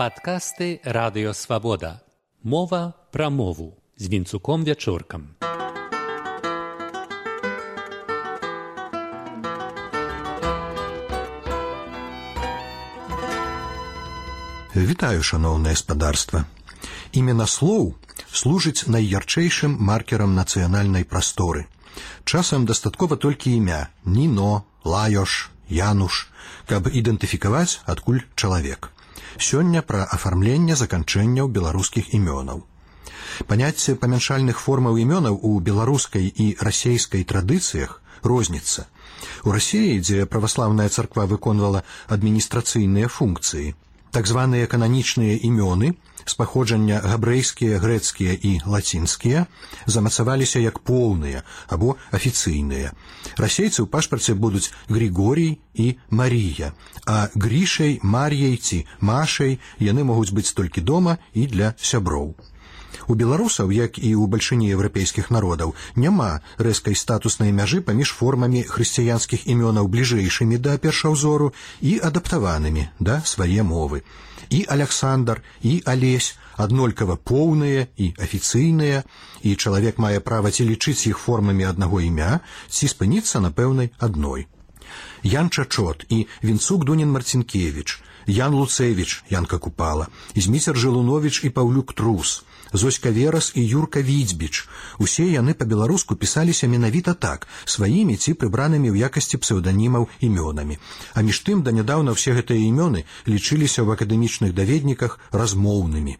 Падкасты радыёвабода. Мова пра мову з вінцуком вячоркам. Вітаю шаноўнае спадарства. Імена слоў служыць найярчэйшым маркерам нацыянальнай прасторы. Часам дастаткова толькі імя Ніно, Лаёш, Януш, каб ідэнтыфікаваць адкуль чалавек. Сёння пра афармленне заканчэнняў беларускіх імёнаў. Паняцце памяншальных формаў імёнаў у беларускай і расейскай традыцыях розніцца. У рассіі, дзе праваслаўная царква выконвала адміністрацыйныя функцыі, так званыя кананічныя імёны з паходжання габрэйскія грэцкія і лацінскія замацаваліся як поўныя або афіцыйныя. Расейцы ў пашпарце будуць григорій і марія а грішай мар'яй ці машай яны могуць быць толькі дома і для сяброў У беларусаў, як і ў бальшыні еўрапейскіх народаў, няма рэзкай статуснай мяжы паміж формамі хрысціянскіх імёнаў бліжэйшымі да першаўзору і адаптаванымі да свае мовы. І Александр і алесь аднолькава поўныя і афіцыйныя, і чалавек мае права ці лічыць іх формамі аднаго імя ці спыніцца на пэўнай адной. Ян Чачот і Вінцук Дунін Марцінкевич, Ян Луцевич, Янка Купала, Зміцер Жылунович і Паўлюк Трус, Зоська Верас і Юрка Відзьбіч. Усе яны па-беларуску пісаліся менавіта так, сваімі ці прыбранымі ў якасці псеўданімаў імёнамі. А між тым данядаўна ўсе гэтыя імёны лічыліся ў акадэмічных даведніках размоўнымі.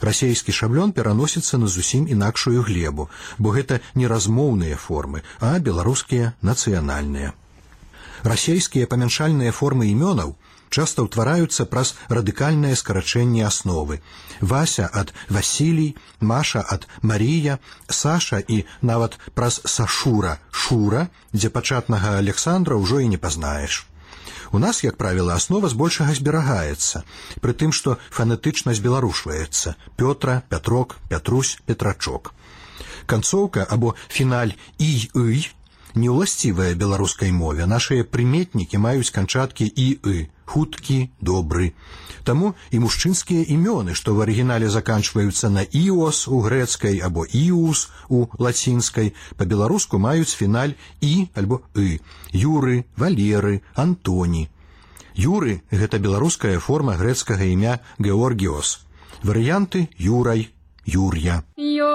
Расейскі шаблён пераносіцца на зусім інакшую глебу, бо гэта не размоўныя формы, а беларускія нацыянальныя. Расейскія памяншальныя формы імёнаў часта ўтвараюцца праз радыкальнае скарачэнне асновы. Вася ад Васілій, Маша ад Марія, Саша і нават праз Сашура Шура, дзе пачатнага Александра ўжо і не пазнаеш. У нас, як правіла, аснова збольшага зберагаецца, пры тым, што фанетычна збеларушваецца Пётра, Пятрок, Пятрусь, Петрачок. Канцоўка або фіналь і-ый неўласцівая беларускай мове нашыя прыметнікі маюць канчаткі іы хуткі добры таму і мужчынскія імёны што в арыгінале заканчваюцца на іос у грэцкай або іус у лацінскай по-беларуску маюць фіналь і альбоы юры валеры антоні. Юры гэта беларуская форма грэцкага імя георгіос. Варыянты юрай юр'я. Юр'я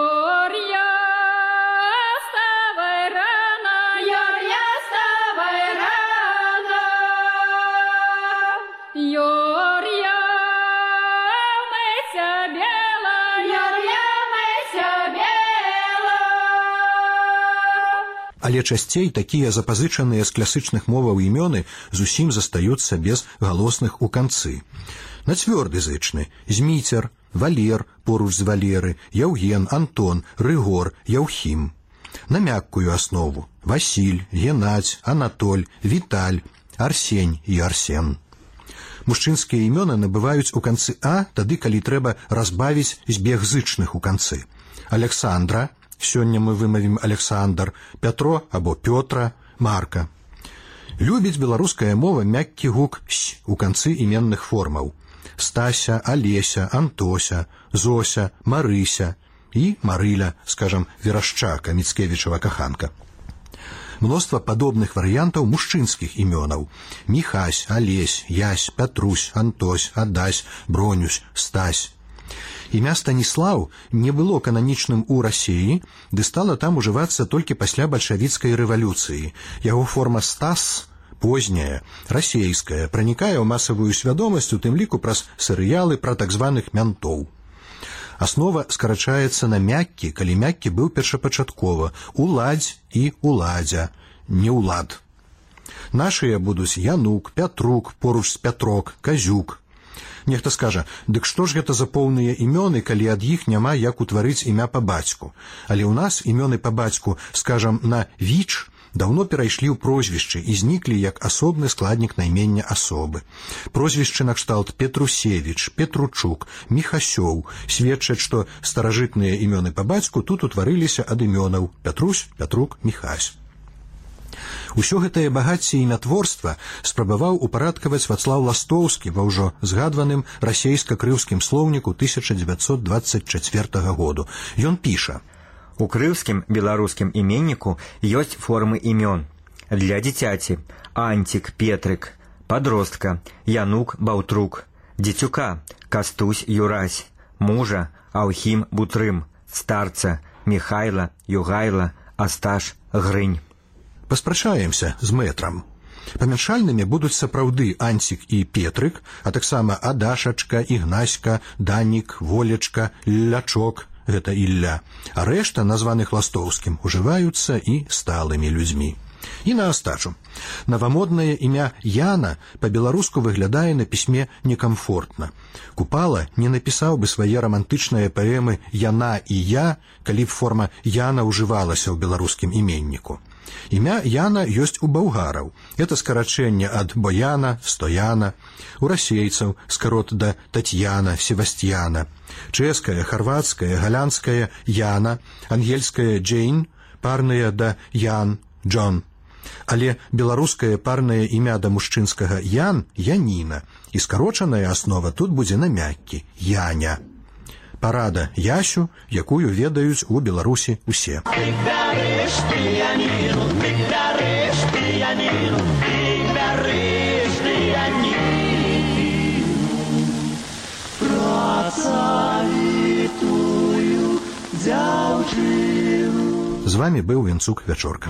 але часцей такія запазычаныя з класычных моваў імёны зусім застаюцца без галосных у канцы. На цвёрды зычны зміцер, валер поруч з валеры, яўген, антон, рыгор, яўхім. На мяккую аснову Васіль, геннадзь, анатоль, віталь, арсень і арсен. Мужчынскія імёны набываюць у канцы а тады калі трэба разбавіць збег зычных у канцы. Александра, Сёння мы вымавім Александр, Пятро або Пётра, Марка. Любіць беларуская мова мяккі гук с у канцы іменных формаў. Стася, Алеся, Антося, Зося, Марыся і Марыля, скажам, верашчака Міцкевічава каханка. Мноства падобных варыянтаў мужчынскіх імёнаў: Міхась, Алесь, Ясь, Пятрусь, Антось, Адась, Бронюсь, Стась, імя станіслаў не было кананічным у рассіі ды стала там ужывацца толькі пасля бальшавіцкай рэвалюцыі яго форма стас позняя расейская пранікае ў масавую свядомасць у тым ліку праз серыялы пра так званых мянтоў аснова скарачаецца на мяккі калі мяккі быў першапачаткова уладзь і уладзя не ўлад нашыя будуць янук пятрук поруч з пятрок казюк Нехта скажа, дык што ж гэта за поўныя імёны, калі ад іх няма як утварыць імя па бацьку. Але ў нас імёны па бацьку, скажам, на віч даўно перайшлі ў прозвішчы і зніклі як асобны складнік наймення асобы. Прозвішчы накшталт Петрусевич, Петручук, Мехасёў сведчаць, што старажытныя імёны па бацьку тут утварыліся ад імёнаў Пятрусь, Пятрук, Мехась. Усё гэтае багацце імятворства спрабаваў упарадкаваць Вацлаў Ластоўскі ва ўжо згадваным расейска-крыўскім слоўніку 1924 году. Ён піша: У крыўскім беларускім іменніку ёсць формы імён. Для дзіцяці Антик, Петрык, подростка, Янук, Баўтрук, дзецюка, Кастусь, Юрась, мужа, Аўхім, Бутрым, старца, Михайла, Югайла, Асташ, Грынь. Паспрачаемся з мэтрам. Памяншальнымі будуць сапраўды анцік і петрык, а таксама адашачка, ігнаська, данік, волечка, лячок, гэта ілля, а рэшта названых ластоўскім ужываюцца і сталымі людзьмі. І на астачу. Навамоднае імя Яна па-беларуску выглядае на пісьме некамфортна. Купала не напісаў бы свае рамантычныя паэмы Яна і я, калі б форма Яна ўжывалася ў беларускім іменніку. Імя Яна ёсць у баўгараў. Это скарачэнне ад бояна, стояна, у расейцаў скарот да татьяна, севастьяна, чэшская, харватская, галянская Яна, ангельская Джейн, парная да Ян, Джон. Але беларускае парнае імя да мужчынскага Ян Яніна і скарочаная аснова тут будзе на мяккі Яня парада ясю, якую ведаюць у беларусі усе. З вами быў вінцук вячорка.